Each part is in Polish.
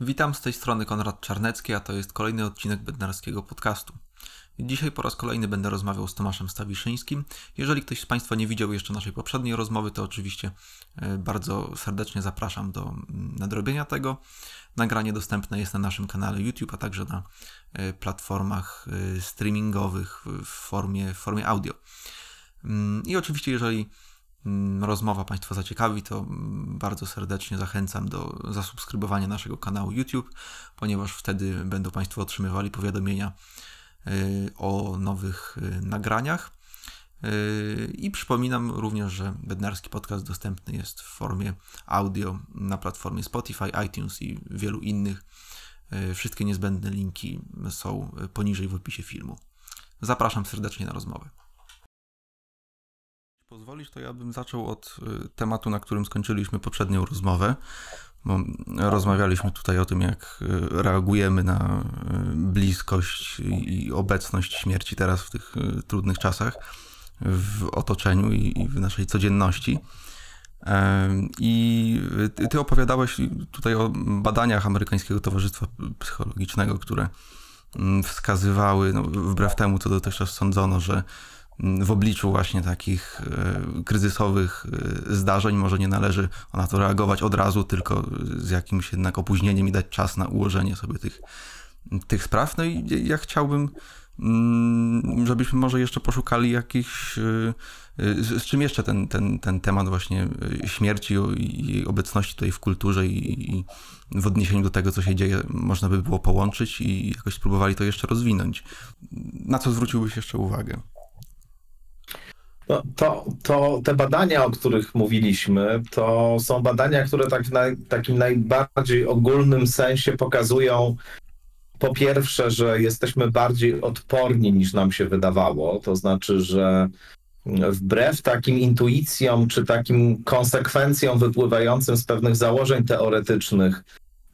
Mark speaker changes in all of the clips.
Speaker 1: Witam z tej strony Konrad Czarnecki, a to jest kolejny odcinek Bednarskiego Podcastu. Dzisiaj po raz kolejny będę rozmawiał z Tomaszem Stawiszyńskim. Jeżeli ktoś z Państwa nie widział jeszcze naszej poprzedniej rozmowy, to oczywiście e, bardzo serdecznie zapraszam do mm, nadrobienia tego. Nagranie dostępne jest na naszym kanale YouTube, a także na e, platformach e, streamingowych w formie, w formie audio. Mm, I oczywiście, jeżeli rozmowa Państwa zaciekawi, to mm, bardzo serdecznie zachęcam do zasubskrybowania naszego kanału YouTube, ponieważ wtedy będą Państwo otrzymywali powiadomienia y, o nowych y, nagraniach. Y, I przypominam również, że Bednarski Podcast dostępny jest w formie audio na platformie Spotify, iTunes i wielu innych. Wszystkie niezbędne linki są poniżej w opisie filmu. Zapraszam serdecznie na rozmowę pozwolisz, to ja bym zaczął od y, tematu, na którym skończyliśmy poprzednią rozmowę. Bo rozmawialiśmy tutaj o tym, jak y, reagujemy na y, bliskość i obecność śmierci teraz w tych trudnych czasach w otoczeniu i w naszej codzienności. I ty opowiadałeś tutaj o badaniach Amerykańskiego Towarzystwa Psychologicznego, które mm, wskazywały, no, wbrew temu, co dotychczas sądzono, że w obliczu właśnie takich e, kryzysowych e, zdarzeń może nie należy na to reagować od razu, tylko z jakimś jednak opóźnieniem i dać czas na ułożenie sobie tych, tych spraw. No i ja chciałbym, mm, żebyśmy może jeszcze poszukali jakichś, e, z, czym jeszcze ten, ten, ten temat właśnie śmierci i jej obecności tutaj w kulturze i, i w odniesieniu do tego, co się dzieje, można by było połączyć i jakoś spróbowali to jeszcze rozwinąć. Na co zwróciłbyś jeszcze uwagę?
Speaker 2: No, to, to te badania, o których mówiliśmy, to są badania, które tak w takim najbardziej ogólnym sensie pokazują po pierwsze, że jesteśmy bardziej odporni niż nam się wydawało. To znaczy, że wbrew takim intuicjom czy takim konsekwencjom wypływającym z pewnych założeń teoretycznych,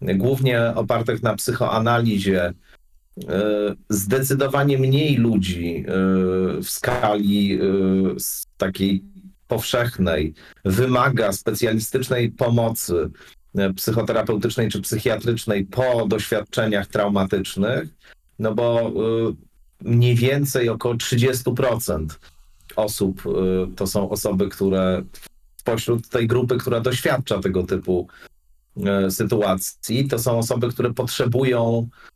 Speaker 2: głównie opartych na psychoanalizie, zdecydowanie mniej ludzi e, w skali e, takiej powszechnej wymaga specjalistycznej pomocy psychoterapeutycznej czy psychiatrycznej po doświadczeniach traumatycznych, no bo mniej więcej około 30% osób to są osoby, które spośród tej grupy, która doświadcza tego typu sytuacji, to są osoby, które potrzebują E,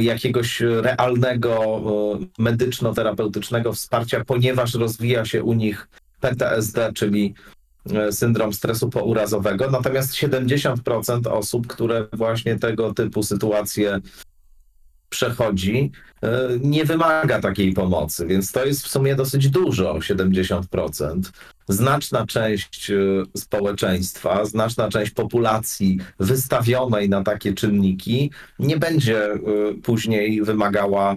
Speaker 2: jakiegoś realnego e, medyczno-terapeutycznego wsparcia, ponieważ rozwija się u nich PTSD, czyli e, syndrom stresu pourazowego. Natomiast 70% osób, które właśnie tego typu sytuacje przechodzi, nie wymaga takiej pomocy, więc to jest w sumie dosyć dużo, 70% znaczna część e, społeczeństwa, znaczna część populacji wystawionej na takie czynniki nie będzie e, później wymagała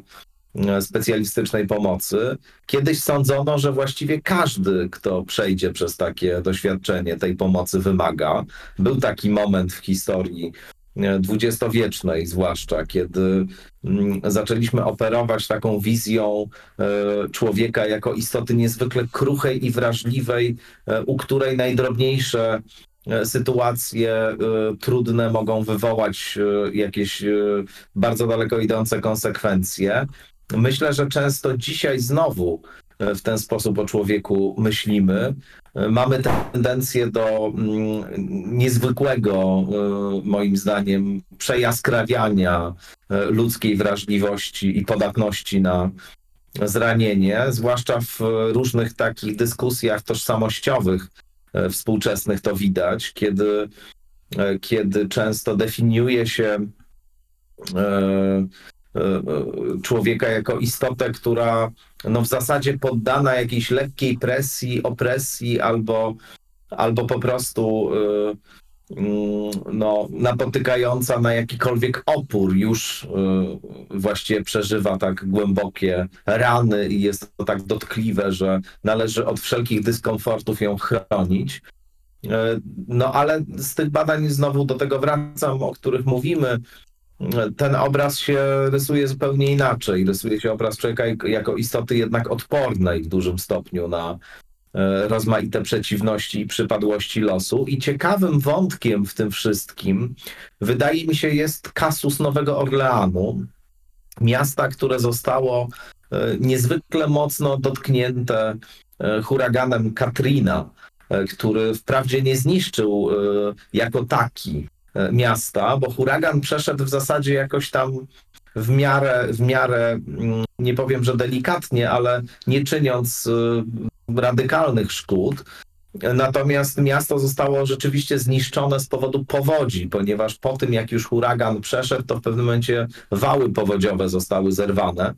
Speaker 2: e, specjalistycznej pomocy. Kiedyś sądzono, że właściwie każdy, kto przejdzie przez takie doświadczenie, tej pomocy wymaga. Był taki moment w historii dwudziestowiecznej zwłaszcza, kiedy mm, zaczęliśmy operować taką wizją e, człowieka jako istoty niezwykle kruchej i wrażliwej, e, u której najdrobniejsze e, sytuacje trudne mogą wywołać jakieś bardzo daleko idące konsekwencje. Myślę, że często dzisiaj znowu w ten sposób o człowieku myślimy. Mamy tendencję do mm, niezwykłego, e, moim zdaniem, przejaskrawiania e, ludzkiej wrażliwości i podatności na zranienie, zwłaszcza w różnych takich dyskusjach tożsamościowych e, współczesnych to widać, kiedy, kiedy często definiuje się człowieka jako istotę, która no w zasadzie poddana jakiejś lekkiej presji, opresji albo, albo po prostu y, mm, no, napotykająca na jakikolwiek opór, już y, właściwie przeżywa tak głębokie rany i jest to tak dotkliwe, że należy od wszelkich dyskomfortów ją chronić. Y, no ale z tych badań znowu do tego wracam, o których mówimy, ten obraz się rysuje zupełnie inaczej. Rysuje się obraz człowieka jako istoty jednak odpornej w dużym stopniu na rozmaite przeciwności i przypadłości losu. I ciekawym wątkiem w tym wszystkim, wydaje mi się, jest kasus Nowego Orleanu, miasta, które zostało niezwykle mocno dotknięte huraganem Katrina, który wprawdzie nie zniszczył jako taki miasta, bo huragan przeszedł w zasadzie jakoś tam w miarę, w miarę, mm, nie powiem, że delikatnie, ale nie czyniąc y, radykalnych szkód. Natomiast miasto zostało rzeczywiście zniszczone z powodu powodzi, ponieważ po tym, jak już huragan przeszedł, to w pewnym momencie wały powodziowe zostały zerwane.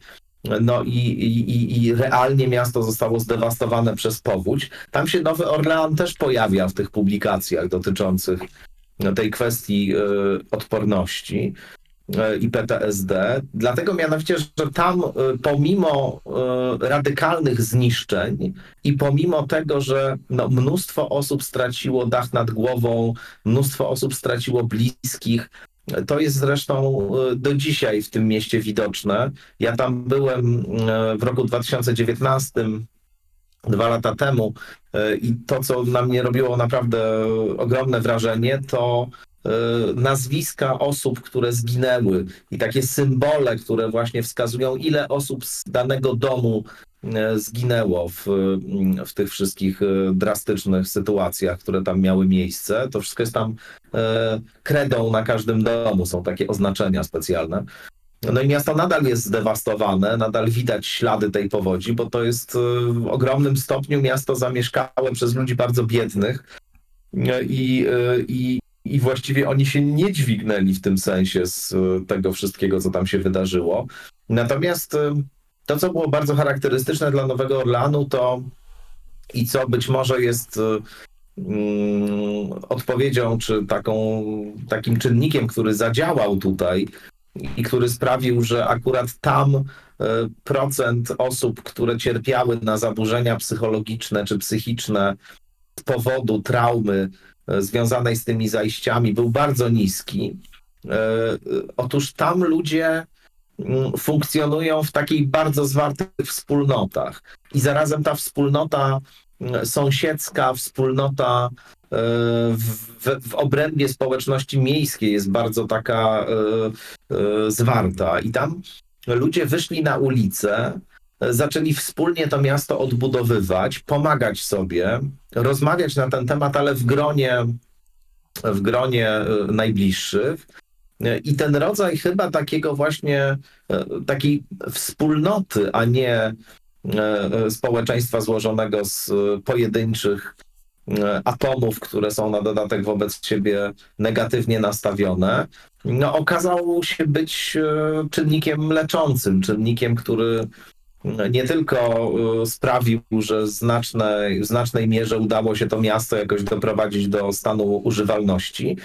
Speaker 2: No i, i, i realnie miasto zostało zdewastowane przez powódź. Tam się Nowy Orlean też pojawia w tych publikacjach dotyczących tej kwestii y, odporności. E, i PTSD, dlatego mianowicie, że tam e, pomimo e, radykalnych zniszczeń i pomimo tego, że no, mnóstwo osób straciło dach nad głową, mnóstwo osób straciło bliskich, to jest zresztą do dzisiaj w tym mieście widoczne. Ja tam byłem w roku 2019, dwa lata temu, i to, co na mnie robiło naprawdę ogromne wrażenie, to E, nazwiska osób, które zginęły i takie symbole, które właśnie wskazują, ile osób z danego domu e, zginęło w, w tych wszystkich e, drastycznych sytuacjach, które tam miały miejsce. To wszystko jest tam kredą na każdym domu, są takie oznaczenia specjalne. No i miasto nadal jest zdewastowane, nadal widać ślady tej powodzi, bo to jest w ogromnym stopniu miasto zamieszkałe przez ludzi bardzo biednych. I, i, i właściwie oni się nie dźwignęli w tym sensie z e, tego wszystkiego, co tam się wydarzyło. Natomiast to, co było bardzo charakterystyczne dla Nowego Orleanu, to i co być może jest mm, odpowiedzią, czy taką, takim czynnikiem, który zadziałał tutaj i który sprawił, że akurat tam procent osób, które cierpiały na zaburzenia psychologiczne czy psychiczne z powodu traumy E, związanej z tymi zajściami był bardzo niski. E, otóż tam ludzie mm, funkcjonują w takich bardzo zwartych wspólnotach i zarazem ta wspólnota sąsiedzka, wspólnota e, w, w obrębie społeczności miejskiej jest bardzo taka zwarta i tam ludzie wyszli na ulicę zaczęli wspólnie to miasto odbudowywać, pomagać sobie, rozmawiać na ten temat, ale w gronie, w gronie e, najbliższych. I ten rodzaj chyba takiego właśnie e, takiej wspólnoty, a nie e, społeczeństwa złożonego z pojedynczych atomów, które są na dodatek wobec siebie negatywnie nastawione, no, okazał się być czynnikiem leczącym, czynnikiem, który nie tylko sprawił, że znacznej, w znacznej mierze udało się to miasto jakoś doprowadzić do stanu używalności,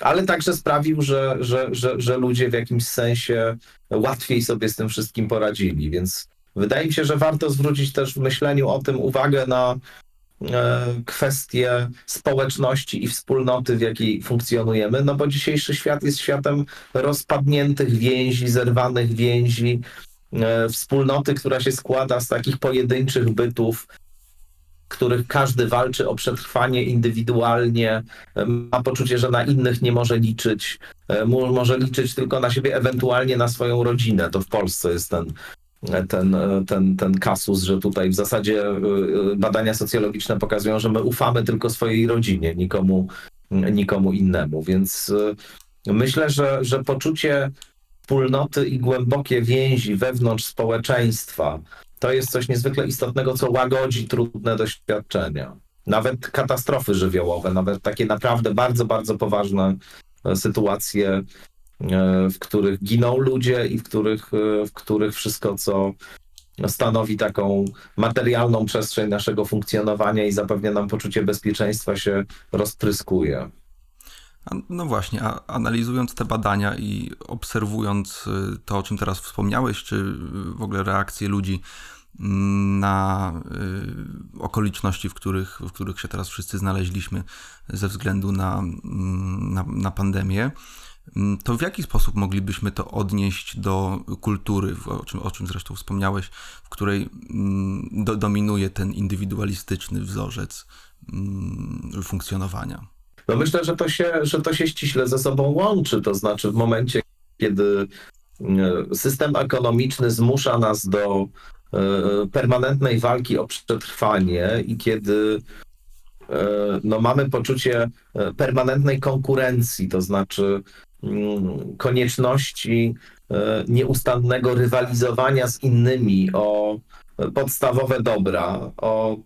Speaker 2: ale także sprawił, że, że, że, że ludzie w jakimś sensie łatwiej sobie z tym wszystkim poradzili. Więc wydaje mi się, że warto zwrócić też w myśleniu o tym uwagę na e, kwestie społeczności i wspólnoty, w jakiej funkcjonujemy, no bo dzisiejszy świat jest światem rozpadniętych więzi, zerwanych więzi, E, wspólnoty, która się składa z takich pojedynczych bytów, których każdy walczy o przetrwanie indywidualnie, e, ma poczucie, że na innych nie może liczyć, może liczyć tylko na siebie, ewentualnie na swoją rodzinę. To w Polsce jest ten, ten, ten, ten kasus, że tutaj w zasadzie badania socjologiczne pokazują, że my ufamy tylko swojej rodzinie, nikomu, nikomu innemu. Więc myślę, że, że poczucie wspólnoty i głębokie więzi wewnątrz społeczeństwa, to jest coś niezwykle istotnego, co łagodzi trudne doświadczenia. Nawet katastrofy żywiołowe, nawet takie naprawdę bardzo, bardzo poważne sytuacje, w których giną ludzie i w których, e, w których wszystko, co stanowi taką materialną przestrzeń naszego funkcjonowania i zapewnia nam poczucie bezpieczeństwa, się rozpryskuje.
Speaker 1: No właśnie, a analizując te badania i obserwując y, to, o czym teraz wspomniałeś, czy w ogóle reakcje ludzi mm, na okoliczności, w których, w których się teraz wszyscy znaleźliśmy ze względu na, mm, na, na pandemię, to w jaki sposób moglibyśmy to odnieść do kultury, o czym, o czym zresztą wspomniałeś, w której mm, do, dominuje ten indywidualistyczny wzorzec mm, funkcjonowania?
Speaker 2: No myślę, że to, się, że to się ściśle ze sobą łączy. To znaczy, w momencie, kiedy system ekonomiczny zmusza nas do e, permanentnej walki o przetrwanie i kiedy e, no, mamy poczucie e, permanentnej konkurencji, to znaczy Mm, konieczności e, nieustannego rywalizowania z innymi o podstawowe dobra, o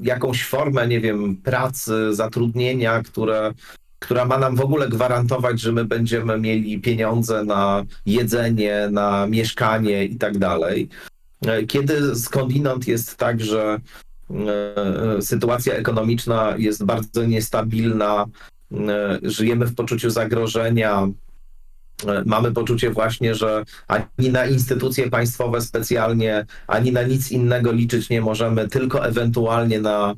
Speaker 2: jakąś formę, nie wiem, pracy, zatrudnienia, które, która ma nam w ogóle gwarantować, że my będziemy mieli pieniądze na jedzenie, na mieszkanie i tak dalej. E, kiedy skądinąd jest tak, że e, sytuacja ekonomiczna jest bardzo niestabilna, żyjemy w poczuciu zagrożenia. E, mamy poczucie właśnie, że ani na instytucje państwowe specjalnie, ani na nic innego liczyć nie możemy, tylko ewentualnie na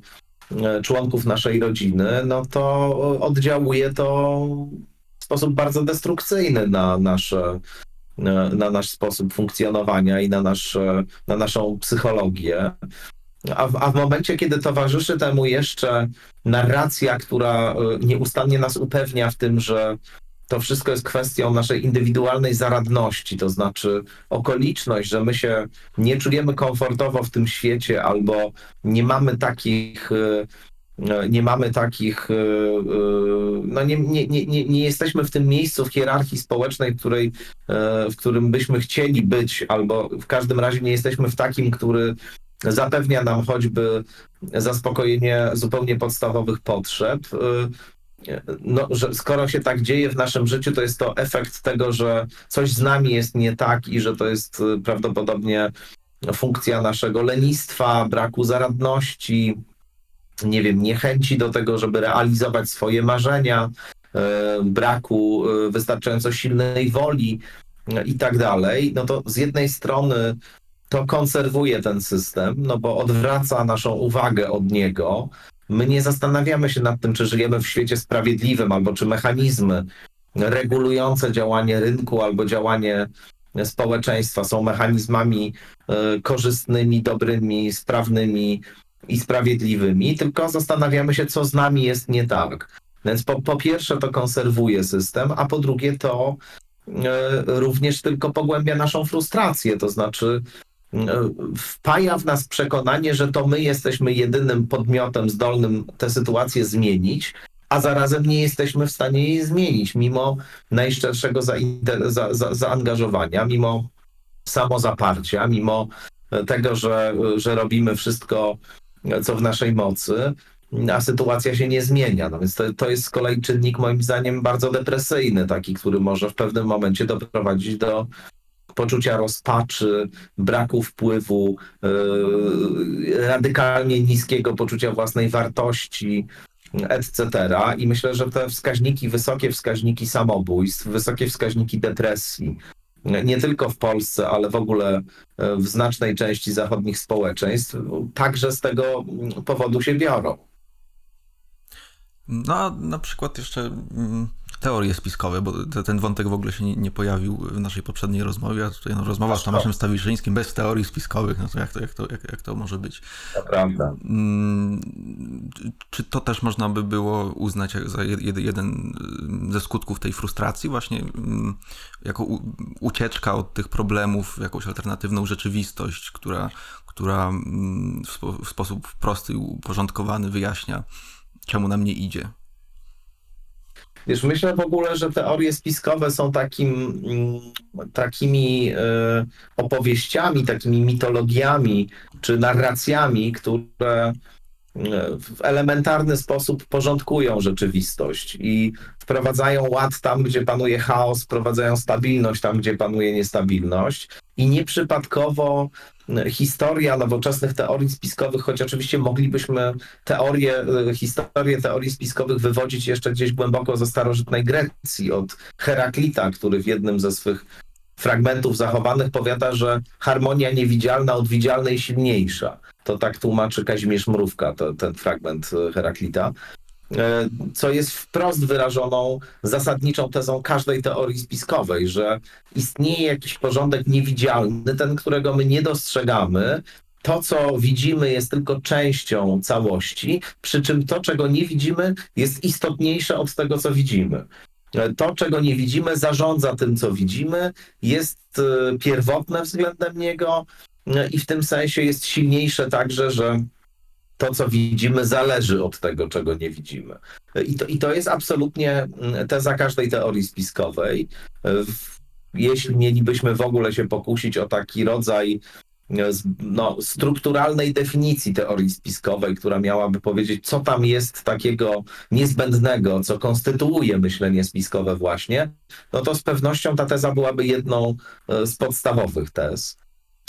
Speaker 2: e, członków naszej rodziny, no to oddziałuje to w sposób bardzo destrukcyjny na nasze na nasz sposób funkcjonowania i na, nasz, na naszą psychologię. A w, a w momencie, kiedy towarzyszy temu jeszcze narracja, która e, nieustannie nas upewnia w tym, że to wszystko jest kwestią naszej indywidualnej zaradności, to znaczy okoliczność, że my się nie czujemy komfortowo w tym świecie albo nie mamy takich e, e, nie mamy takich, no nie, nie, nie, nie jesteśmy w tym miejscu w hierarchii społecznej, w, której, w którym byśmy chcieli być, albo w każdym razie nie jesteśmy w takim, który zapewnia nam choćby zaspokojenie zupełnie podstawowych potrzeb. No, że skoro się tak dzieje w naszym życiu, to jest to efekt tego, że coś z nami jest nie tak i że to jest prawdopodobnie funkcja naszego lenistwa, braku zaradności, nie wiem, niechęci do tego, żeby realizować swoje marzenia, braku wystarczająco silnej woli i tak dalej, no to z jednej strony to konserwuje ten system, no bo odwraca naszą uwagę od niego. My nie zastanawiamy się nad tym, czy żyjemy w świecie sprawiedliwym, albo czy mechanizmy regulujące działanie rynku albo działanie społeczeństwa są mechanizmami y, korzystnymi, dobrymi, sprawnymi i sprawiedliwymi, tylko zastanawiamy się, co z nami jest nie tak. Więc po, po pierwsze to konserwuje system, a po drugie to y, również tylko pogłębia naszą frustrację, to znaczy wpaja w nas przekonanie, że to my jesteśmy jedynym podmiotem zdolnym tę sytuację zmienić, a zarazem nie jesteśmy w stanie jej zmienić, mimo najszczerszego za, za, za, zaangażowania, mimo samozaparcia, mimo tego, że, że robimy wszystko, co w naszej mocy, a sytuacja się nie zmienia. No więc to, to jest z kolei czynnik moim zdaniem bardzo depresyjny, taki, który może w pewnym momencie doprowadzić do poczucia rozpaczy, braku wpływu, yy, radykalnie niskiego poczucia własnej wartości, etc. I myślę, że te wskaźniki, wysokie wskaźniki samobójstw, wysokie wskaźniki depresji, nie tylko w Polsce, ale w ogóle yy, w znacznej części zachodnich społeczeństw, także z tego powodu się biorą.
Speaker 1: No, na przykład jeszcze mm, teorie spiskowe, bo ten wątek w ogóle się nie, nie pojawił w naszej poprzedniej rozmowie, a tutaj no, rozmowa z Tomaszem Stawiszyńskim bez teorii spiskowych, no to jak to, jak to, jak, jak to może być?
Speaker 2: To prawda. Mm,
Speaker 1: czy to też można by było uznać za jeden ze skutków tej frustracji właśnie, mm, jako ucieczka od tych problemów, jakąś alternatywną rzeczywistość, która, która mm, w sposób prosty i uporządkowany wyjaśnia, czemu nam nie idzie?
Speaker 2: Wiesz, myślę w ogóle, że teorie spiskowe są takim, mm, takimi e, opowieściami, takimi mitologiami czy narracjami, które w elementarny sposób porządkują rzeczywistość i wprowadzają ład tam, gdzie panuje chaos, wprowadzają stabilność tam, gdzie panuje niestabilność. I nieprzypadkowo historia nowoczesnych teorii spiskowych, choć oczywiście moglibyśmy teorię, historię teorii spiskowych wywodzić jeszcze gdzieś głęboko ze starożytnej Grecji, od Heraklita, który w jednym ze swych fragmentów zachowanych powiada, że harmonia niewidzialna od widzialnej silniejsza. To tak tłumaczy Kazimierz Mrówka, to, ten fragment Heraklita. e, co jest wprost wyrażoną zasadniczą tezą każdej teorii spiskowej, że istnieje jakiś porządek niewidzialny, ten, którego my nie dostrzegamy. To, co widzimy, jest tylko częścią całości, przy czym to, czego nie widzimy, jest istotniejsze od tego, co widzimy. E, to, czego nie widzimy, zarządza tym, co widzimy, jest e, pierwotne względem niego e, i w tym sensie jest silniejsze także, że to, co widzimy, zależy od tego, czego nie widzimy. I to, i to jest absolutnie mm, teza każdej teorii spiskowej. Jeśli mielibyśmy w ogóle się pokusić o taki rodzaj no, strukturalnej definicji teorii spiskowej, która miałaby powiedzieć, co tam jest takiego niezbędnego, co konstytuuje myślenie spiskowe właśnie, no to z pewnością ta teza byłaby jedną e, z podstawowych tez.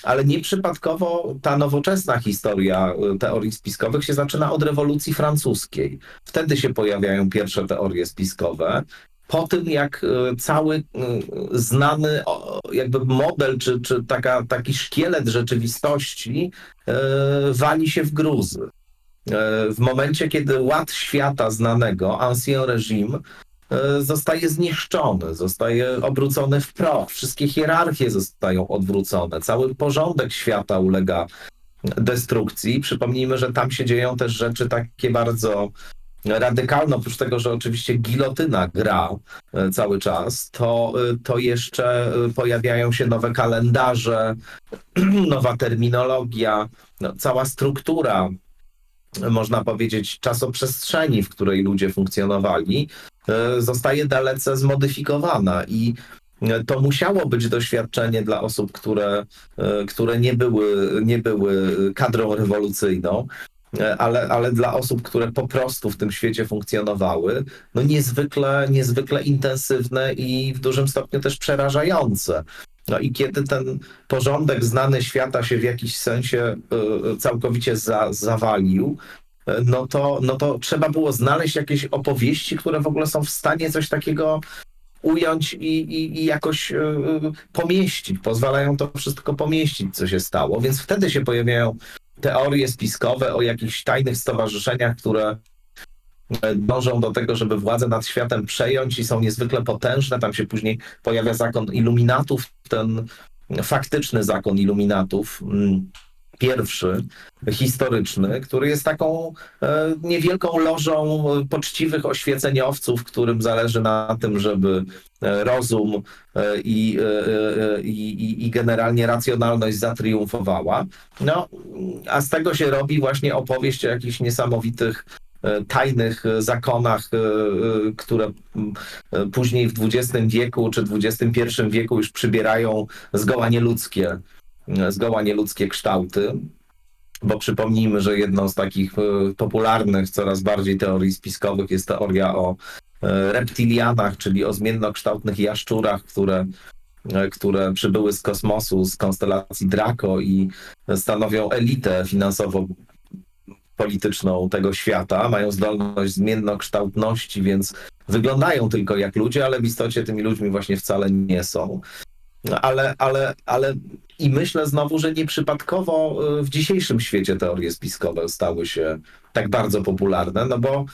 Speaker 2: Ale nieprzypadkowo ta nowoczesna historia e, teorii spiskowych się zaczyna od rewolucji francuskiej. Wtedy się pojawiają pierwsze teorie spiskowe po tym, jak e, cały e, znany jakby model, czy, czy taka, taki szkielet rzeczywistości wali się w gruzy. W momencie, kiedy ład świata znanego, ancien régime, zostaje zniszczony, zostaje obrócony w proch, wszystkie hierarchie zostają odwrócone, cały porządek świata ulega destrukcji. Przypomnijmy, że tam się dzieją też rzeczy takie bardzo radykalne, oprócz tego, że oczywiście gilotyna gra e, cały czas, to, e, to jeszcze e, pojawiają się nowe kalendarze, nowa terminologia, no, cała struktura, można powiedzieć, czasoprzestrzeni, w której ludzie funkcjonowali, zostaje dalece zmodyfikowana i to musiało być doświadczenie dla osób, które, które nie, były, nie były kadrą rewolucyjną, E, ale, ale dla osób, które po prostu w tym świecie funkcjonowały, no niezwykle, niezwykle intensywne i w dużym stopniu też przerażające. No i kiedy ten porządek znany świata się w jakiś sensie e, całkowicie za, zawalił, e, no to, no to trzeba było znaleźć jakieś opowieści, które w ogóle są w stanie coś takiego ująć i, i, i jakoś pomieścić, pozwalają to wszystko pomieścić, co się stało. Więc wtedy się pojawiają teorie spiskowe o jakichś tajnych stowarzyszeniach, które dążą do tego, żeby władzę nad światem przejąć i są niezwykle potężne. Tam się później pojawia zakon iluminatów, ten faktyczny zakon iluminatów. Mm, pierwszy, historyczny, który jest taką e, niewielką lożą poczciwych oświeceniowców, którym zależy na tym, żeby e, rozum e, i, i, i generalnie racjonalność zatriumfowała. No, a z tego się robi właśnie opowieść o jakichś niesamowitych tajnych zakonach, które później w XX wieku czy XXI wieku już przybierają zgoła nieludzkie zgoła nieludzkie kształty, bo przypomnijmy, że jedną z takich e, popularnych coraz bardziej teorii spiskowych jest teoria o e, reptilianach, czyli o zmiennokształtnych jaszczurach, które, e, które przybyły z kosmosu, z konstelacji Draco i stanowią elitę finansowo polityczną tego świata, mają zdolność zmiennokształtności, więc wyglądają tylko jak ludzie, ale w istocie tymi ludźmi właśnie wcale nie są. Ale, ale, ale i myślę znowu, że nieprzypadkowo y, w dzisiejszym świecie teorie spiskowe stały się tak bardzo popularne, no bo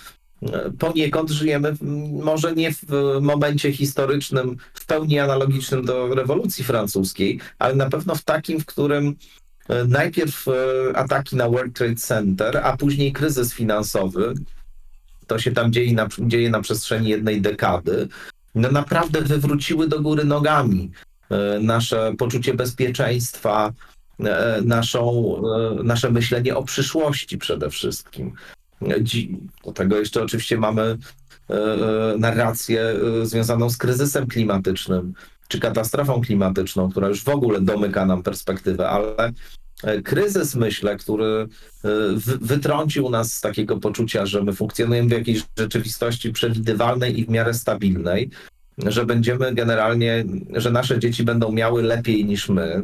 Speaker 2: y, poniekąd żyjemy może nie w momencie historycznym w pełni analogicznym do rewolucji francuskiej, ale na pewno w takim, w którym y, najpierw ataki na World Trade Center, a później kryzys finansowy, to się tam dzieje na, dzieje na przestrzeni jednej dekady, no naprawdę wywróciły do góry nogami E, nasze poczucie bezpieczeństwa, e, naszą, e, nasze myślenie o przyszłości przede wszystkim. Do tego jeszcze oczywiście mamy narrację związaną z kryzysem klimatycznym czy katastrofą klimatyczną, która już w ogóle domyka nam perspektywę, ale kryzys, myślę, który wytrącił nas z takiego poczucia, że my funkcjonujemy w jakiejś rzeczywistości przewidywalnej i w miarę stabilnej, że będziemy generalnie, że nasze dzieci będą miały lepiej niż my,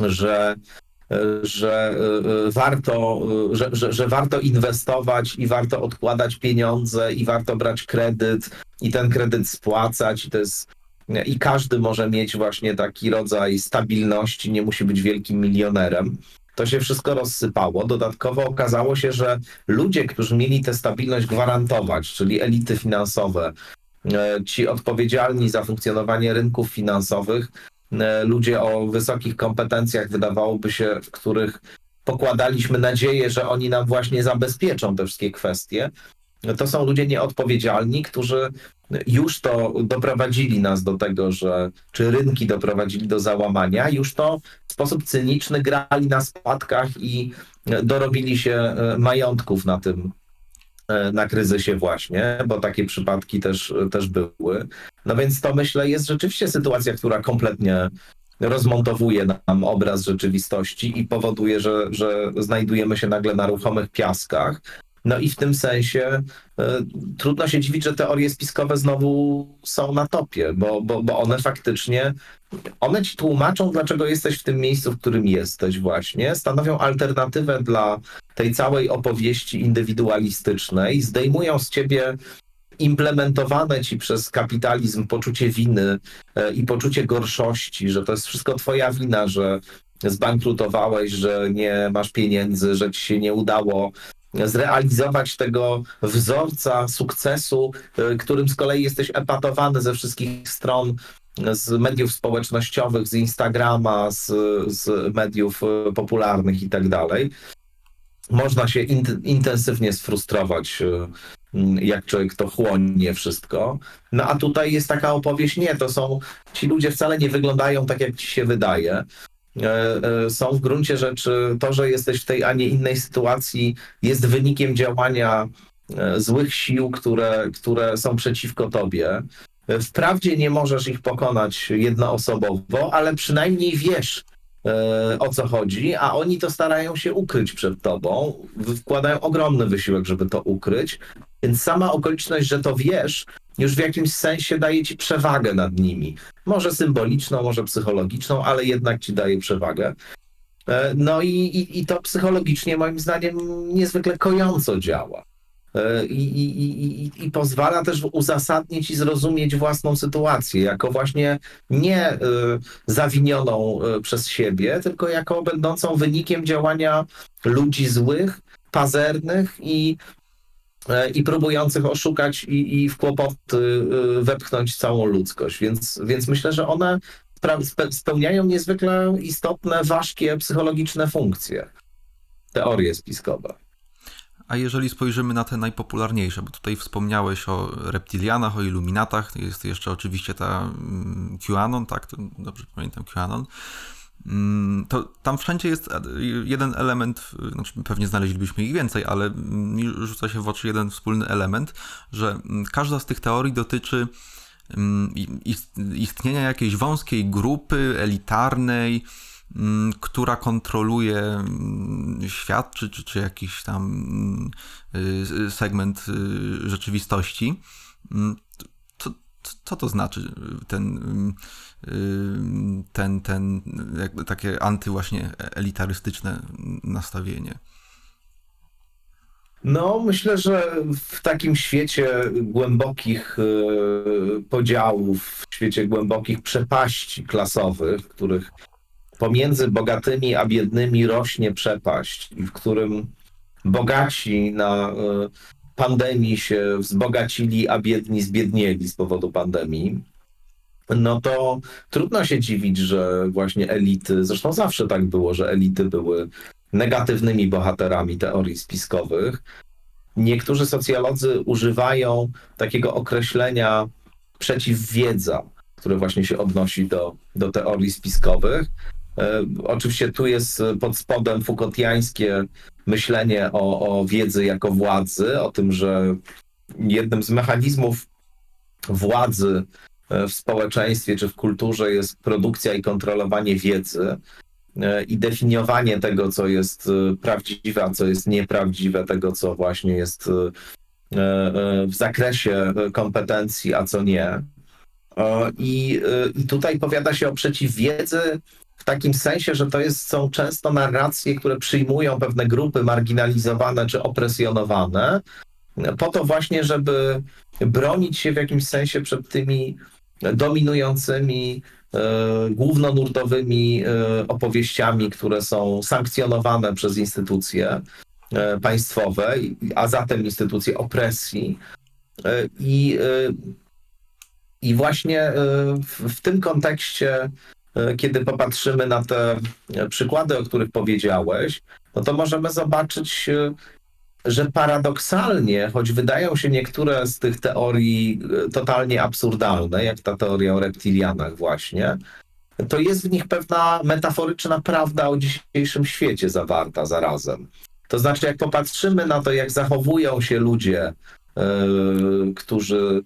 Speaker 2: że że e, warto, że, że, że, warto inwestować i warto odkładać pieniądze i warto brać kredyt i ten kredyt spłacać i to jest i każdy może mieć właśnie taki rodzaj stabilności, nie musi być wielkim milionerem. to się wszystko rozsypało. Dodatkowo okazało się, że ludzie, którzy mieli tę stabilność gwarantować, czyli elity finansowe, e, ci odpowiedzialni za funkcjonowanie rynków finansowych, e, ludzie o wysokich kompetencjach, wydawałoby się, w których pokładaliśmy nadzieję, że oni nam właśnie zabezpieczą te wszystkie kwestie, to są ludzie nieodpowiedzialni, którzy już to doprowadzili nas do tego, że czy rynki doprowadzili do załamania, już to w sposób cyniczny grali na spadkach i dorobili się e, majątków na tym, e, na kryzysie właśnie, bo takie przypadki też, też były. No więc to myślę jest rzeczywiście sytuacja, która kompletnie rozmontowuje nam obraz rzeczywistości i powoduje, że, że znajdujemy się nagle na ruchomych piaskach. No i w tym sensie y, trudno się dziwić, że teorie spiskowe znowu są na topie, bo, bo, bo one faktycznie, one ci tłumaczą, dlaczego jesteś w tym miejscu, w którym jesteś właśnie, stanowią alternatywę dla tej całej opowieści indywidualistycznej, zdejmują z ciebie implementowane ci przez kapitalizm poczucie winy e, i poczucie gorszości, że to jest wszystko twoja wina, że zbankrutowałeś, że nie masz pieniędzy, że ci się nie udało zrealizować tego wzorca sukcesu, e, którym z kolei jesteś epatowany ze wszystkich stron, z mediów społecznościowych, z Instagrama, z, z mediów e, popularnych i tak dalej. Można się intensywnie sfrustrować Mm, jak człowiek to chłonie wszystko. No a tutaj jest taka opowieść, nie, to są, ci ludzie wcale nie wyglądają tak, jak ci się wydaje. E, e, są w gruncie rzeczy, to, że jesteś w tej, a nie innej sytuacji, jest wynikiem działania e, złych sił, które, które są przeciwko tobie. Wprawdzie nie możesz ich pokonać jednoosobowo, ale przynajmniej wiesz, o co chodzi, a oni to starają się ukryć przed tobą. Wkładają ogromny wysiłek, żeby to ukryć, więc sama okoliczność, że to wiesz, już w jakimś sensie daje ci przewagę nad nimi. Może symboliczną, może psychologiczną, ale jednak ci daje przewagę. E, no i, i, i to psychologicznie moim zdaniem niezwykle kojąco działa. E, I, i, i, pozwala też uzasadnić i zrozumieć własną sytuację, jako właśnie nie y, zawinioną y, przez siebie, tylko jako będącą wynikiem działania ludzi złych, pazernych i E, i próbujących oszukać i, i w kłopoty e, wepchnąć całą ludzkość. Więc, więc myślę, że one spełniają niezwykle istotne, ważkie psychologiczne funkcje. Teorie spiskowe.
Speaker 1: A jeżeli spojrzymy na te najpopularniejsze, bo tutaj wspomniałeś o reptilianach, o iluminatach, jest jeszcze oczywiście ta mm, QAnon, tak? To dobrze pamiętam QAnon. Mm, to tam wszędzie jest jeden element, znaczy pewnie znaleźlibyśmy ich więcej, ale mi rzuca się w oczy jeden wspólny element, że mm, każda z tych teorii dotyczy istnienia jakiejś wąskiej grupy elitarnej, która kontroluje świat, czy, czy, czy jakiś tam y, segment y, rzeczywistości. Co, co to znaczy ten ten, ten jakby takie anty właśnie elitarystyczne nastawienie.
Speaker 2: No, myślę, że w takim świecie głębokich podziałów, w świecie głębokich przepaści klasowych, w których pomiędzy bogatymi a biednymi rośnie przepaść, w którym bogaci na e, pandemii się wzbogacili, a biedni zbiednieli z powodu pandemii, no to trudno się dziwić, że właśnie elity, zresztą zawsze tak było, że elity były negatywnymi bohaterami teorii spiskowych. Niektórzy socjolodzy używają takiego określenia przeciwwiedza, które właśnie się odnosi do, do teorii spiskowych. E, oczywiście tu jest pod spodem Foucaultiańskie myślenie o, o wiedzy jako władzy, o tym, że jednym z mechanizmów władzy w społeczeństwie czy w kulturze jest produkcja i kontrolowanie wiedzy e, i definiowanie tego, co jest e, prawdziwe, a co jest nieprawdziwe, tego, co właśnie jest e, w zakresie kompetencji, a co nie. I, i tutaj powiada się o przeciwwiedzy w takim sensie, że to jest, są często narracje, które przyjmują pewne grupy marginalizowane czy opresjonowane, po to właśnie, żeby bronić się w jakimś sensie przed tymi dominującymi głównonurtowymi opowieściami, które są sankcjonowane przez instytucje państwowe, a zatem instytucje opresji. I, i właśnie w, w tym kontekście kiedy popatrzymy na te przykłady, o których powiedziałeś, no to możemy zobaczyć, że paradoksalnie, choć wydają się niektóre z tych teorii e, totalnie absurdalne, jak ta teoria o reptilianach właśnie, to jest w nich pewna metaforyczna prawda o dzisiejszym świecie zawarta zarazem. To znaczy, jak popatrzymy na to, jak zachowują się ludzie, yy, którzy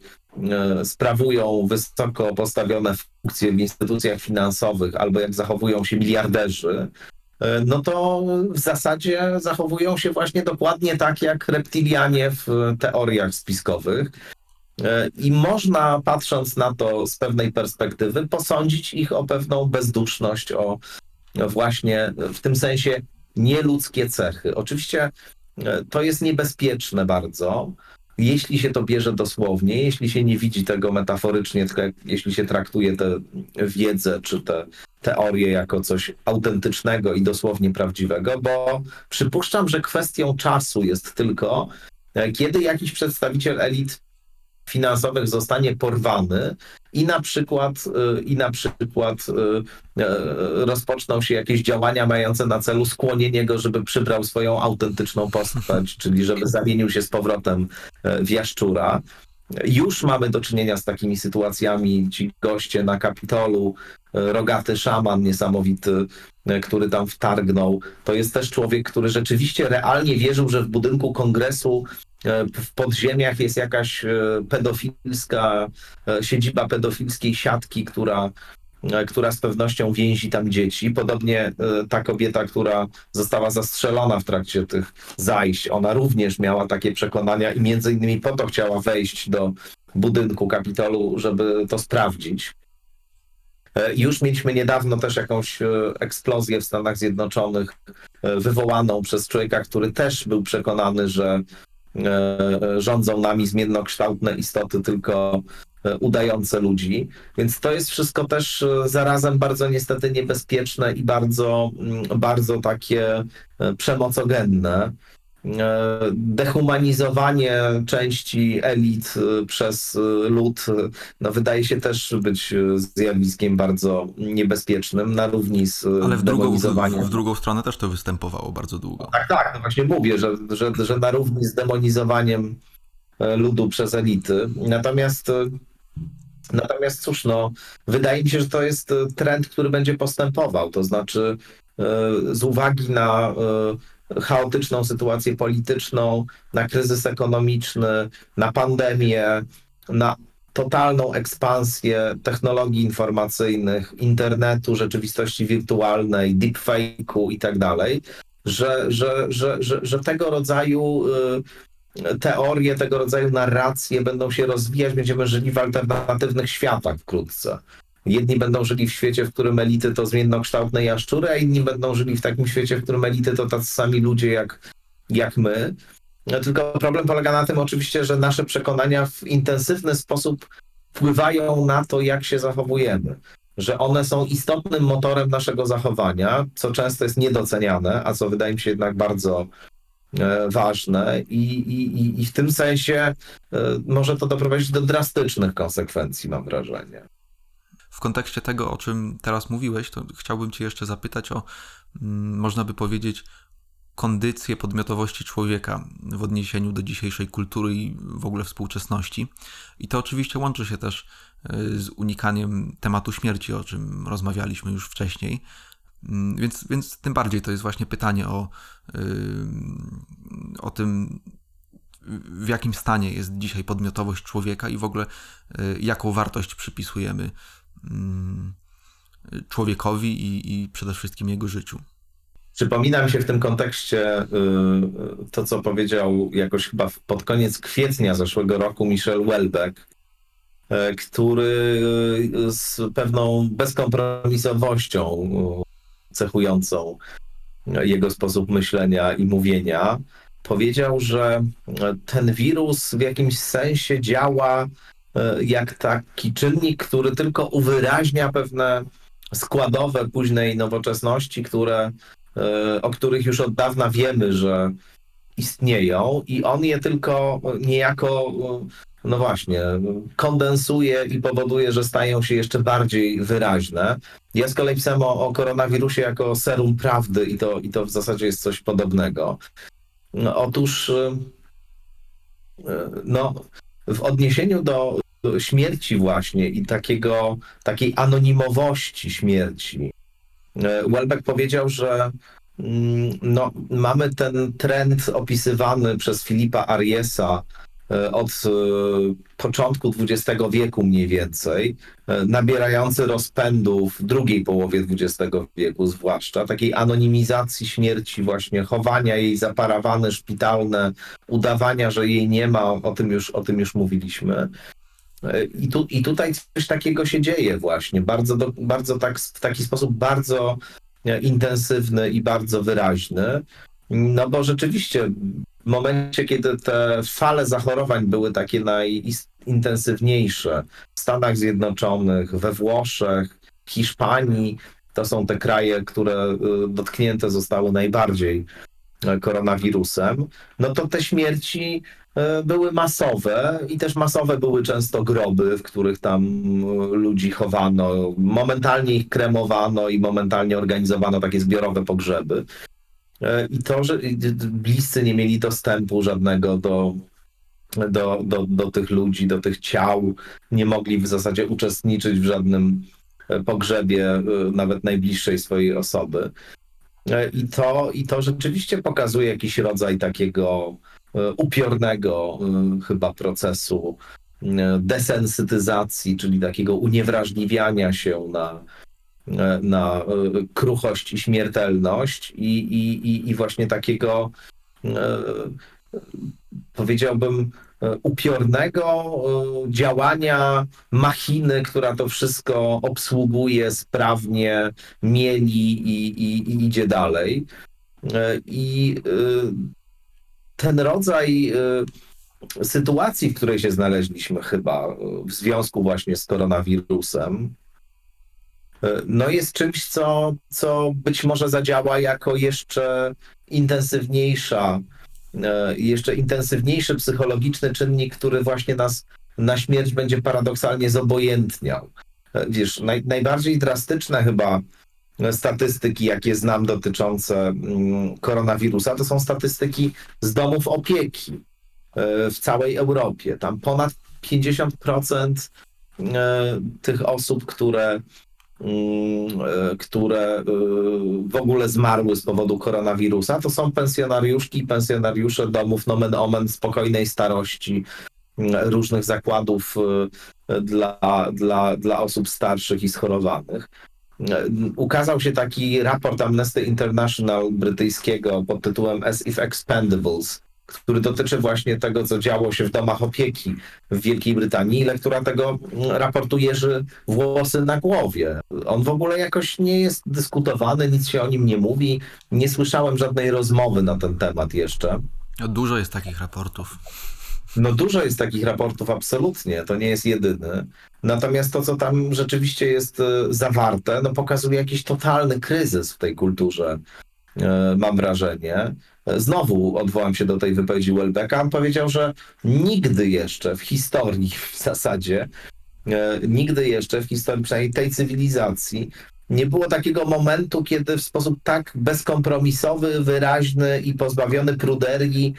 Speaker 2: sprawują wysoko postawione funkcje w instytucjach finansowych, albo jak zachowują się miliarderzy, E, no to w zasadzie zachowują się właśnie dokładnie tak jak reptilianie w teoriach spiskowych. E, I można, patrząc na to z pewnej perspektywy, posądzić ich o pewną bezduszność, o właśnie w tym sensie nieludzkie cechy. Oczywiście e, to jest niebezpieczne bardzo, jeśli się to bierze dosłownie, jeśli się nie widzi tego metaforycznie, tylko jak, jeśli się traktuje tę wiedzę czy te teorię jako coś autentycznego i dosłownie prawdziwego, bo przypuszczam, że kwestią czasu jest tylko, e, kiedy jakiś przedstawiciel elit finansowych zostanie porwany i na przykład, e, i na przykład e, rozpoczną się jakieś działania mające na celu skłonienie go, żeby przybrał swoją autentyczną postać, czyli żeby zamienił się z powrotem w jaszczura. Już mamy do czynienia z takimi sytuacjami. Ci goście na Kapitolu, e, rogaty szaman niesamowity, e, który tam wtargnął. To jest też człowiek, który rzeczywiście realnie wierzył, że w budynku kongresu e, w podziemiach jest jakaś pedofilska siedziba pedofilskiej siatki, która E, która z pewnością więzi tam dzieci. Podobnie e, ta kobieta, która została zastrzelona w trakcie tych zajść, ona również miała takie przekonania i między innymi po to chciała wejść do budynku Kapitolu, żeby to sprawdzić. E, już mieliśmy niedawno też jakąś eksplozję w Stanach Zjednoczonych, wywołaną przez człowieka, który też był przekonany, że rządzą nami zmiennokształtne istoty tylko E, udające ludzi. Więc to jest wszystko też e, zarazem bardzo niestety niebezpieczne i bardzo, mm, bardzo takie e, przemocogenne. Dehumanizowanie części elit przez lud no, wydaje się też być zjawiskiem bardzo niebezpiecznym, na równi z
Speaker 1: Ale w drugą, w, w drugą stronę też to występowało bardzo długo.
Speaker 2: Tak, tak, no właśnie mówię, że, że, że na równi z demonizowaniem ludu przez elity. Natomiast Natomiast cóż, no, wydaje mi się, że to jest e, trend, który będzie postępował. To znaczy, e, z uwagi na e, chaotyczną sytuację polityczną, na kryzys ekonomiczny, na pandemię, na totalną ekspansję technologii informacyjnych, internetu, rzeczywistości wirtualnej, deepfake'u i tak dalej, że, że, że, że, że tego rodzaju teorie, tego rodzaju narracje będą się rozwijać, będziemy żyli w alternatywnych światach wkrótce. Jedni będą żyli w świecie, w którym elity to zmiennokształtne jaszczury, a inni będą żyli w takim świecie, w którym elity to tacy sami ludzie jak, jak my. No, tylko problem polega na tym oczywiście, że nasze przekonania w intensywny sposób wpływają na to, jak się zachowujemy. Że one są istotnym motorem naszego zachowania, co często jest niedoceniane, a co wydaje mi się jednak bardzo E, ważne i, i, i w tym sensie e, może to doprowadzić do drastycznych konsekwencji, mam wrażenie.
Speaker 1: W kontekście tego, o czym teraz mówiłeś, to chciałbym Cię jeszcze zapytać o, mm, można by powiedzieć, kondycję podmiotowości człowieka w odniesieniu do dzisiejszej kultury i w ogóle współczesności. I to oczywiście łączy się też e, z unikaniem tematu śmierci, o czym rozmawialiśmy już wcześniej. Mm, więc, więc tym bardziej to jest właśnie pytanie o, o tym, w jakim stanie jest dzisiaj podmiotowość człowieka i w ogóle y, jaką wartość przypisujemy człowiekowi i, i przede wszystkim jego życiu.
Speaker 2: Przypomina mi się w tym kontekście y, to, co powiedział jakoś chyba pod koniec kwietnia zeszłego roku Michel Welbeck, y, który z pewną bezkompromisowością cechującą jego sposób myślenia i mówienia, powiedział, że ten wirus w jakimś sensie działa jak taki czynnik, który tylko uwyraźnia pewne składowe późnej nowoczesności, które, o których już od dawna wiemy, że istnieją i on je tylko niejako, no właśnie, kondensuje i powoduje, że stają się jeszcze bardziej wyraźne. Ja z kolei pisałem o, o koronawirusie jako serum prawdy i to, i to w zasadzie jest coś podobnego. No, otóż no, w odniesieniu do śmierci właśnie i takiego, takiej anonimowości śmierci, y, Welbeck powiedział, że Mm, no, mamy ten trend opisywany przez Filipa Ariesa e, od e, początku XX wieku mniej więcej, e, nabierający rozpędu w drugiej połowie XX wieku zwłaszcza, takiej anonimizacji śmierci właśnie, chowania jej za parawany szpitalne, udawania, że jej nie ma, o tym już, o tym już mówiliśmy. I, tu, I tutaj coś takiego się dzieje właśnie, bardzo, do, bardzo tak, w taki sposób bardzo intensywny i bardzo wyraźny. No bo rzeczywiście w momencie, kiedy te fale zachorowań były takie najintensywniejsze w Stanach Zjednoczonych, we Włoszech, Hiszpanii, to są te kraje, które y, dotknięte zostały najbardziej e, koronawirusem, no to te śmierci E, były masowe i też masowe były często groby, w których tam e, ludzi chowano. Momentalnie ich kremowano i momentalnie organizowano takie zbiorowe pogrzeby. E, I to, że bliscy nie mieli dostępu żadnego do, do, do, do tych ludzi, do tych ciał, nie mogli w zasadzie uczestniczyć w żadnym pogrzebie nawet najbliższej swojej osoby. I to, I to rzeczywiście pokazuje jakiś rodzaj takiego E, upiornego e, chyba procesu e, desensytyzacji, czyli takiego uniewrażliwiania się na, na kruchość i śmiertelność i, i, i właśnie takiego powiedziałbym upiornego działania machiny, która to wszystko obsługuje sprawnie, mieli i, i, i idzie dalej. I ten rodzaj sytuacji, w której się znaleźliśmy chyba w związku właśnie z koronawirusem, no jest czymś, co, co być może zadziała jako jeszcze intensywniejsza, jeszcze intensywniejszy psychologiczny czynnik, który właśnie nas na śmierć będzie paradoksalnie zobojętniał. Wiesz, naj, najbardziej drastyczne chyba statystyki, jakie znam dotyczące mm, koronawirusa, to są statystyki z domów opieki e, w całej Europie. Tam ponad 50% e, tych osób, które, e, które w ogóle zmarły z powodu koronawirusa, to są pensjonariuszki i pensjonariusze domów nomen omen spokojnej starości, mm, różnych zakładów dla, dla, dla osób starszych i schorowanych. Ukazał się taki raport Amnesty International brytyjskiego pod tytułem As If Expendables, który dotyczy właśnie tego, co działo się w domach opieki w Wielkiej Brytanii. Ile która tego raportuje, że włosy na głowie. On w ogóle jakoś nie jest dyskutowany, nic się o nim nie mówi. Nie słyszałem żadnej rozmowy na ten temat jeszcze.
Speaker 1: Dużo jest takich raportów.
Speaker 2: No dużo jest takich raportów, absolutnie, to nie jest jedyny. Natomiast to, co tam rzeczywiście jest e, zawarte, no pokazuje jakiś totalny kryzys w tej kulturze, mam wrażenie. Znowu odwołam się do tej wypowiedzi Welbecka. On powiedział, że nigdy jeszcze w historii w zasadzie, e, nigdy jeszcze w historii przynajmniej tej cywilizacji nie było takiego momentu, kiedy w sposób tak bezkompromisowy, wyraźny i pozbawiony pruderii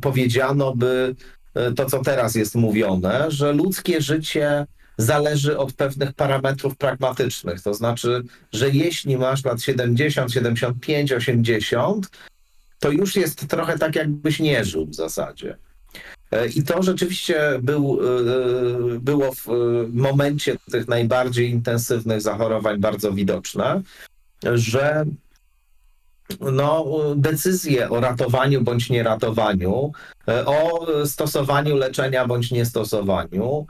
Speaker 2: powiedziano by e, to, co teraz jest mówione, że ludzkie życie zależy od pewnych parametrów pragmatycznych. To znaczy, że jeśli masz lat 70, 75, 80, to już jest trochę tak, jakbyś nie żył w zasadzie. E, I to rzeczywiście był, e, było w momencie tych najbardziej intensywnych zachorowań bardzo widoczne, że no, decyzje o ratowaniu bądź nieratowaniu, e, o stosowaniu leczenia bądź niestosowaniu,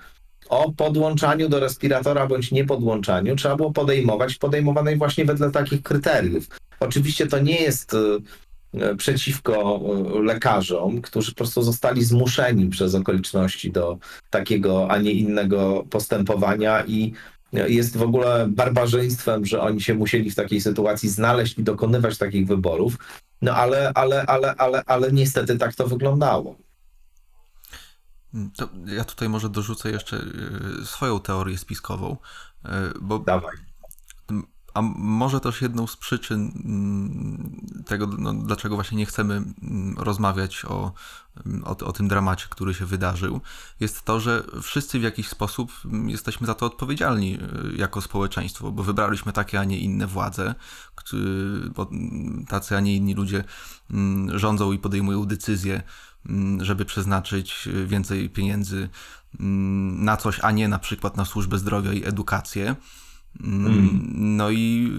Speaker 2: o podłączaniu do respiratora bądź niepodłączaniu trzeba było podejmować, podejmowanej właśnie wedle takich kryteriów. Oczywiście to nie jest przeciwko lekarzom, którzy po prostu zostali zmuszeni przez okoliczności do takiego, a nie innego postępowania i jest w ogóle barbarzyństwem, że oni się musieli w takiej sytuacji znaleźć i dokonywać takich wyborów. No ale, ale, ale, ale, ale niestety tak to wyglądało.
Speaker 1: To ja tutaj może dorzucę jeszcze y, swoją teorię spiskową, y, bo
Speaker 2: Dawaj.
Speaker 1: A może też jedną z przyczyn mm, tego, no, dlaczego właśnie nie chcemy mm, rozmawiać o, mm, o, o, tym dramacie, który się wydarzył, jest to, że wszyscy w jakiś sposób jesteśmy za to odpowiedzialni y, jako społeczeństwo, bo wybraliśmy takie, a nie inne władze, bo tacy, a nie inni ludzie rządzą i podejmują decyzje, żeby przeznaczyć więcej pieniędzy na coś, a nie na przykład na służbę zdrowia i edukację. Mm. No i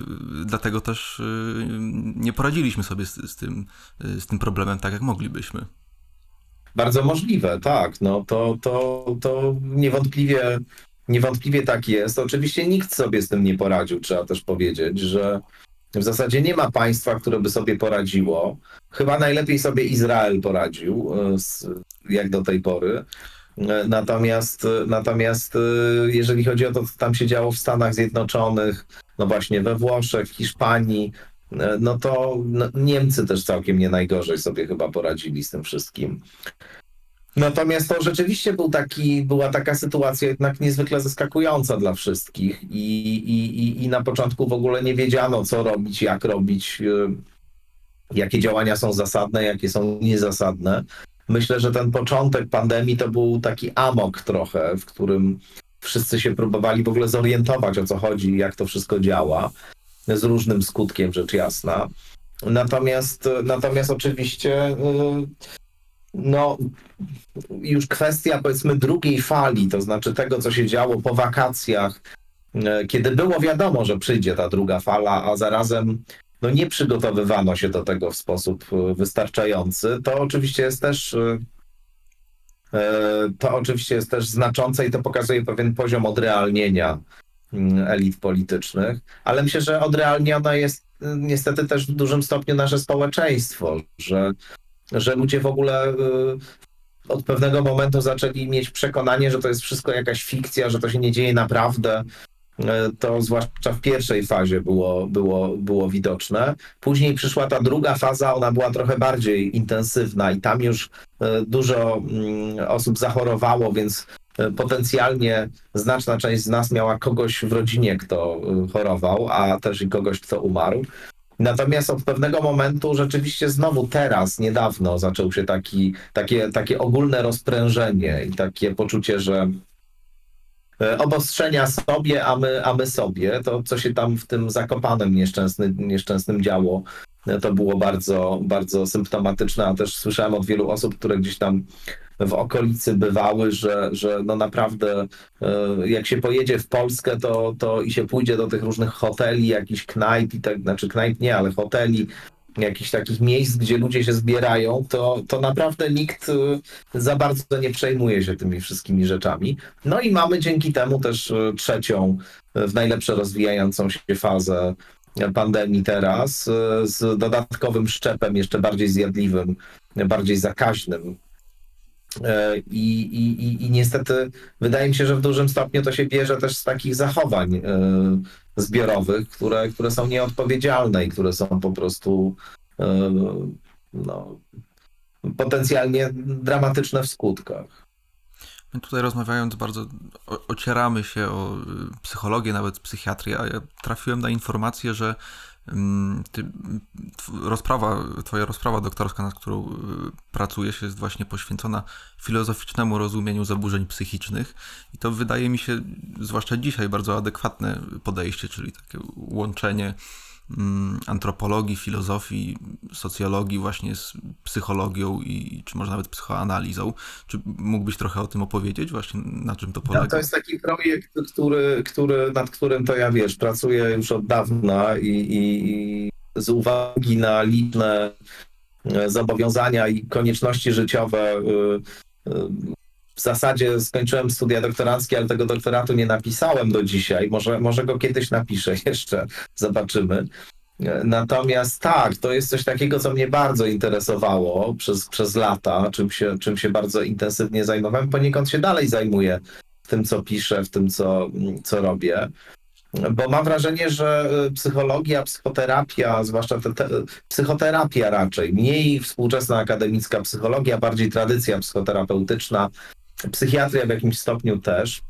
Speaker 1: dlatego też y, nie poradziliśmy sobie z, z, tym, z tym problemem tak, jak moglibyśmy.
Speaker 2: Bardzo możliwe, tak. No to, to, to niewątpliwie, niewątpliwie tak jest. Oczywiście nikt sobie z tym nie poradził, trzeba też powiedzieć, że w zasadzie nie ma państwa, które by sobie poradziło. Chyba najlepiej sobie Izrael poradził, y, jak do tej pory. Natomiast, natomiast y, jeżeli chodzi o to, co tam się działo w Stanach Zjednoczonych, no właśnie we Włoszech, Hiszpanii, y, no to no, Niemcy też całkiem nie najgorzej sobie chyba poradzili z tym wszystkim. Natomiast to rzeczywiście był taki, była taka sytuacja jednak niezwykle zaskakująca dla wszystkich i, i, i na początku w ogóle nie wiedziano, co robić, jak robić, y, jakie działania są zasadne, jakie są niezasadne myślę, że ten początek pandemii to był taki amok trochę, w którym wszyscy się próbowali w ogóle zorientować o co chodzi, jak to wszystko działa, z różnym skutkiem, rzecz jasna. Natomiast, natomiast oczywiście, y, no, już kwestia powiedzmy drugiej fali, to znaczy tego, co się działo po wakacjach, y, kiedy było wiadomo, że przyjdzie ta druga fala, a zarazem no nie przygotowywano się do tego w sposób e, wystarczający, to oczywiście jest też e, e, to oczywiście jest też znaczące i to pokazuje pewien poziom odrealnienia mm, elit politycznych, ale myślę, że odrealnione jest niestety też w dużym stopniu nasze społeczeństwo, że, że ludzie w ogóle od pewnego momentu zaczęli mieć przekonanie, że to jest wszystko jakaś fikcja, że to się nie dzieje naprawdę, E, to zwłaszcza w pierwszej fazie było, było, było widoczne. Później przyszła ta druga faza, ona była trochę bardziej intensywna i tam już e, dużo mm, osób zachorowało, więc potencjalnie znaczna część z nas miała kogoś w rodzinie, kto chorował, a też i kogoś, kto umarł. Natomiast od pewnego momentu rzeczywiście znowu teraz, niedawno zaczął się taki, takie, takie ogólne rozprężenie i takie poczucie, że E, obostrzenia sobie, a my, a my sobie. To, co się tam w tym zakopanym nieszczęsny, nieszczęsnym działo, e, to było bardzo, bardzo symptomatyczne, a też słyszałem od wielu osób, które gdzieś tam w okolicy bywały, że, że no naprawdę e, jak się pojedzie w Polskę, to, to i się pójdzie do tych różnych hoteli, jakichś knajp i tak, znaczy knajp nie, ale hoteli, jakichś takich miejsc, gdzie ludzie się zbierają, to, to naprawdę nikt y, za bardzo nie przejmuje się tymi wszystkimi rzeczami. No i mamy dzięki temu też y, trzecią, w najlepsze rozwijającą się fazę pandemii teraz, z dodatkowym szczepem, jeszcze bardziej zjadliwym, bardziej zakaźnym. I, i, I niestety wydaje mi się, że w dużym stopniu to się bierze też z takich zachowań zbiorowych, które, które są nieodpowiedzialne i które są po prostu e, no, potencjalnie dramatyczne w skutkach.
Speaker 1: My tutaj rozmawiając bardzo ocieramy się o psychologię, nawet psychiatrię, a ja trafiłem na informację, że ty, rozprawa, twoja rozprawa doktorska, nad którą y, pracujesz, jest właśnie poświęcona filozoficznemu rozumieniu zaburzeń psychicznych. I to wydaje mi się, zwłaszcza dzisiaj, bardzo adekwatne podejście, czyli takie łączenie Mm, antropologii, filozofii, socjologii właśnie z psychologią i czy może nawet psychoanalizą. Czy mógłbyś trochę o tym opowiedzieć właśnie, na czym to polega?
Speaker 2: to jest taki projekt, który, który, nad którym to ja, wiesz, pracuję już od dawna i, i z uwagi na liczne e, zobowiązania i konieczności życiowe e, e, w zasadzie skończyłem studia doktoranckie, ale tego doktoratu nie napisałem do dzisiaj. Może, może go kiedyś napiszę jeszcze, zobaczymy. Natomiast tak, to jest coś takiego, co mnie bardzo interesowało przez, przez lata, czym się, czym się bardzo intensywnie zajmowałem. Poniekąd się dalej zajmuję tym, co piszę, w tym, co, co robię. Bo mam wrażenie, że psychologia, psychoterapia, zwłaszcza te, te, psychoterapia raczej, mniej współczesna akademicka psychologia, bardziej tradycja psychoterapeutyczna, psychiatria w jakimś stopniu też,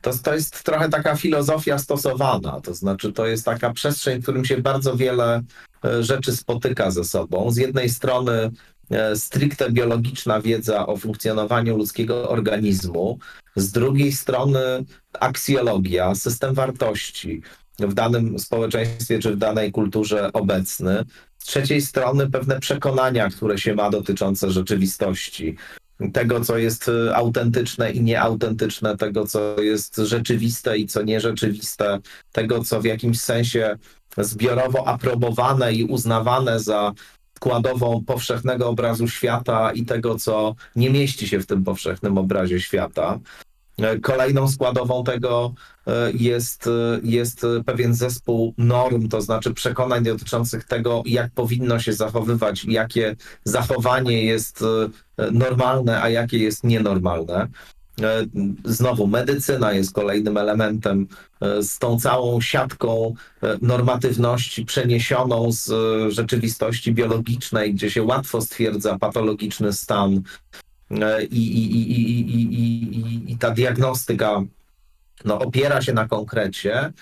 Speaker 2: to, to jest trochę taka filozofia stosowana, to znaczy to jest taka przestrzeń, w którym się bardzo wiele e, rzeczy spotyka ze sobą. Z jednej strony e, stricte biologiczna wiedza o funkcjonowaniu ludzkiego organizmu, z drugiej strony aksjologia, system wartości w danym społeczeństwie czy w danej kulturze obecny, z trzeciej strony pewne przekonania, które się ma dotyczące rzeczywistości, tego, co jest y, autentyczne i nieautentyczne, tego, co jest rzeczywiste i co nierzeczywiste, tego, co w jakimś sensie zbiorowo aprobowane i uznawane za składową powszechnego obrazu świata i tego, co nie mieści się w tym powszechnym obrazie świata. Kolejną składową tego e, jest, e, jest pewien zespół norm, to znaczy przekonań dotyczących tego, jak powinno się zachowywać, jakie zachowanie jest e, normalne, a jakie jest nienormalne. Znowu, medycyna jest kolejnym elementem z tą całą siatką normatywności przeniesioną z rzeczywistości biologicznej, gdzie się łatwo stwierdza patologiczny stan i, i, i, i, i ta diagnostyka no, opiera się na konkrecie,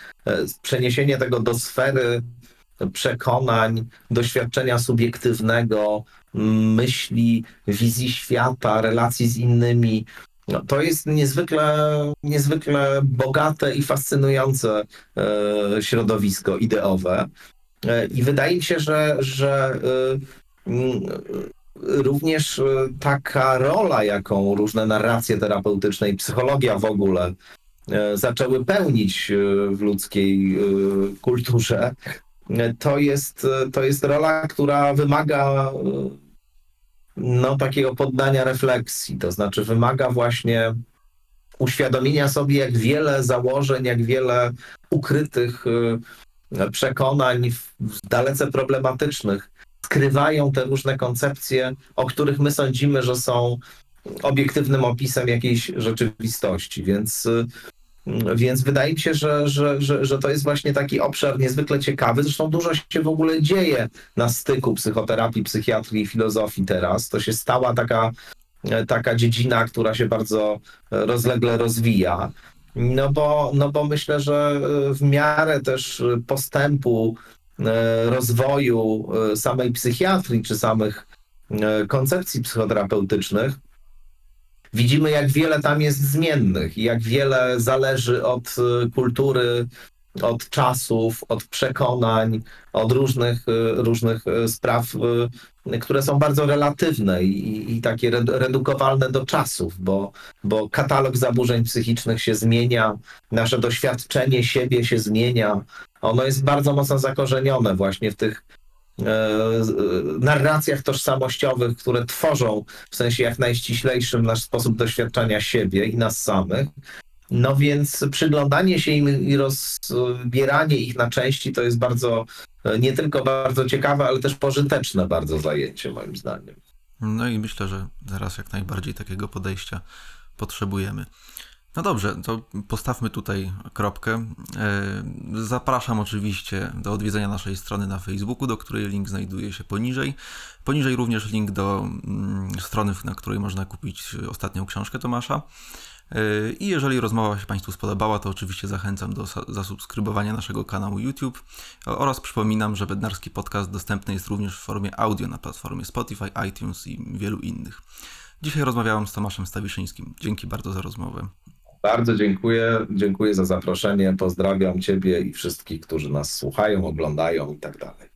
Speaker 2: przeniesienie tego do sfery przekonań, doświadczenia subiektywnego, myśli, wizji świata, relacji z innymi. No, to jest niezwykle, niezwykle bogate i fascynujące e, środowisko ideowe. E, I wydaje mi się, że, że e, również e, taka rola, jaką różne narracje terapeutyczne i psychologia w ogóle e, zaczęły pełnić e, w ludzkiej kulturze, to jest, to jest rola, która wymaga no, takiego poddania refleksji, to znaczy wymaga właśnie uświadomienia sobie, jak wiele założeń, jak wiele ukrytych przekonań dalece problematycznych skrywają te różne koncepcje, o których my sądzimy, że są obiektywnym opisem jakiejś rzeczywistości. Więc, y, więc wydaje mi się, że, że, że, że to jest właśnie taki obszar niezwykle ciekawy. Zresztą dużo się w ogóle dzieje na styku psychoterapii, psychiatrii i filozofii teraz. To się stała taka, taka dziedzina, która się bardzo rozlegle rozwija. No bo, no bo myślę, że w miarę też postępu E, rozwoju e, samej psychiatrii czy samych e, koncepcji psychoterapeutycznych, widzimy, jak wiele tam jest zmiennych i jak wiele zależy od kultury, od czasów, od przekonań, od różnych, różnych spraw, które są bardzo relatywne i, i takie redukowalne do czasów, bo, bo katalog zaburzeń psychicznych się zmienia, nasze doświadczenie siebie się zmienia, ono jest bardzo mocno zakorzenione właśnie w tych e, narracjach tożsamościowych, które tworzą w sensie jak najściślejszym nasz sposób doświadczania siebie i nas samych. No więc przyglądanie się im i rozbieranie ich na części to jest bardzo, e, nie tylko bardzo ciekawe, ale też pożyteczne bardzo zajęcie moim zdaniem.
Speaker 1: No i myślę, że teraz jak najbardziej takiego podejścia potrzebujemy. No dobrze, to postawmy tutaj kropkę. E, zapraszam oczywiście do odwiedzenia naszej strony na Facebooku, do której link znajduje się poniżej. Poniżej również link do mm, strony, na której można kupić ostatnią książkę Tomasza. E, I jeżeli rozmowa się Państwu spodobała, to oczywiście zachęcam do zasubskrybowania naszego kanału YouTube oraz przypominam, że Bednarski Podcast dostępny jest również w formie audio na platformie Spotify, iTunes i wielu innych. Dzisiaj rozmawiałem z Tomaszem Stawiszyńskim. Dzięki bardzo za rozmowę.
Speaker 2: Bardzo dziękuję. Dziękuję za zaproszenie. Pozdrawiam Ciebie i wszystkich, którzy nas słuchają, oglądają i tak dalej.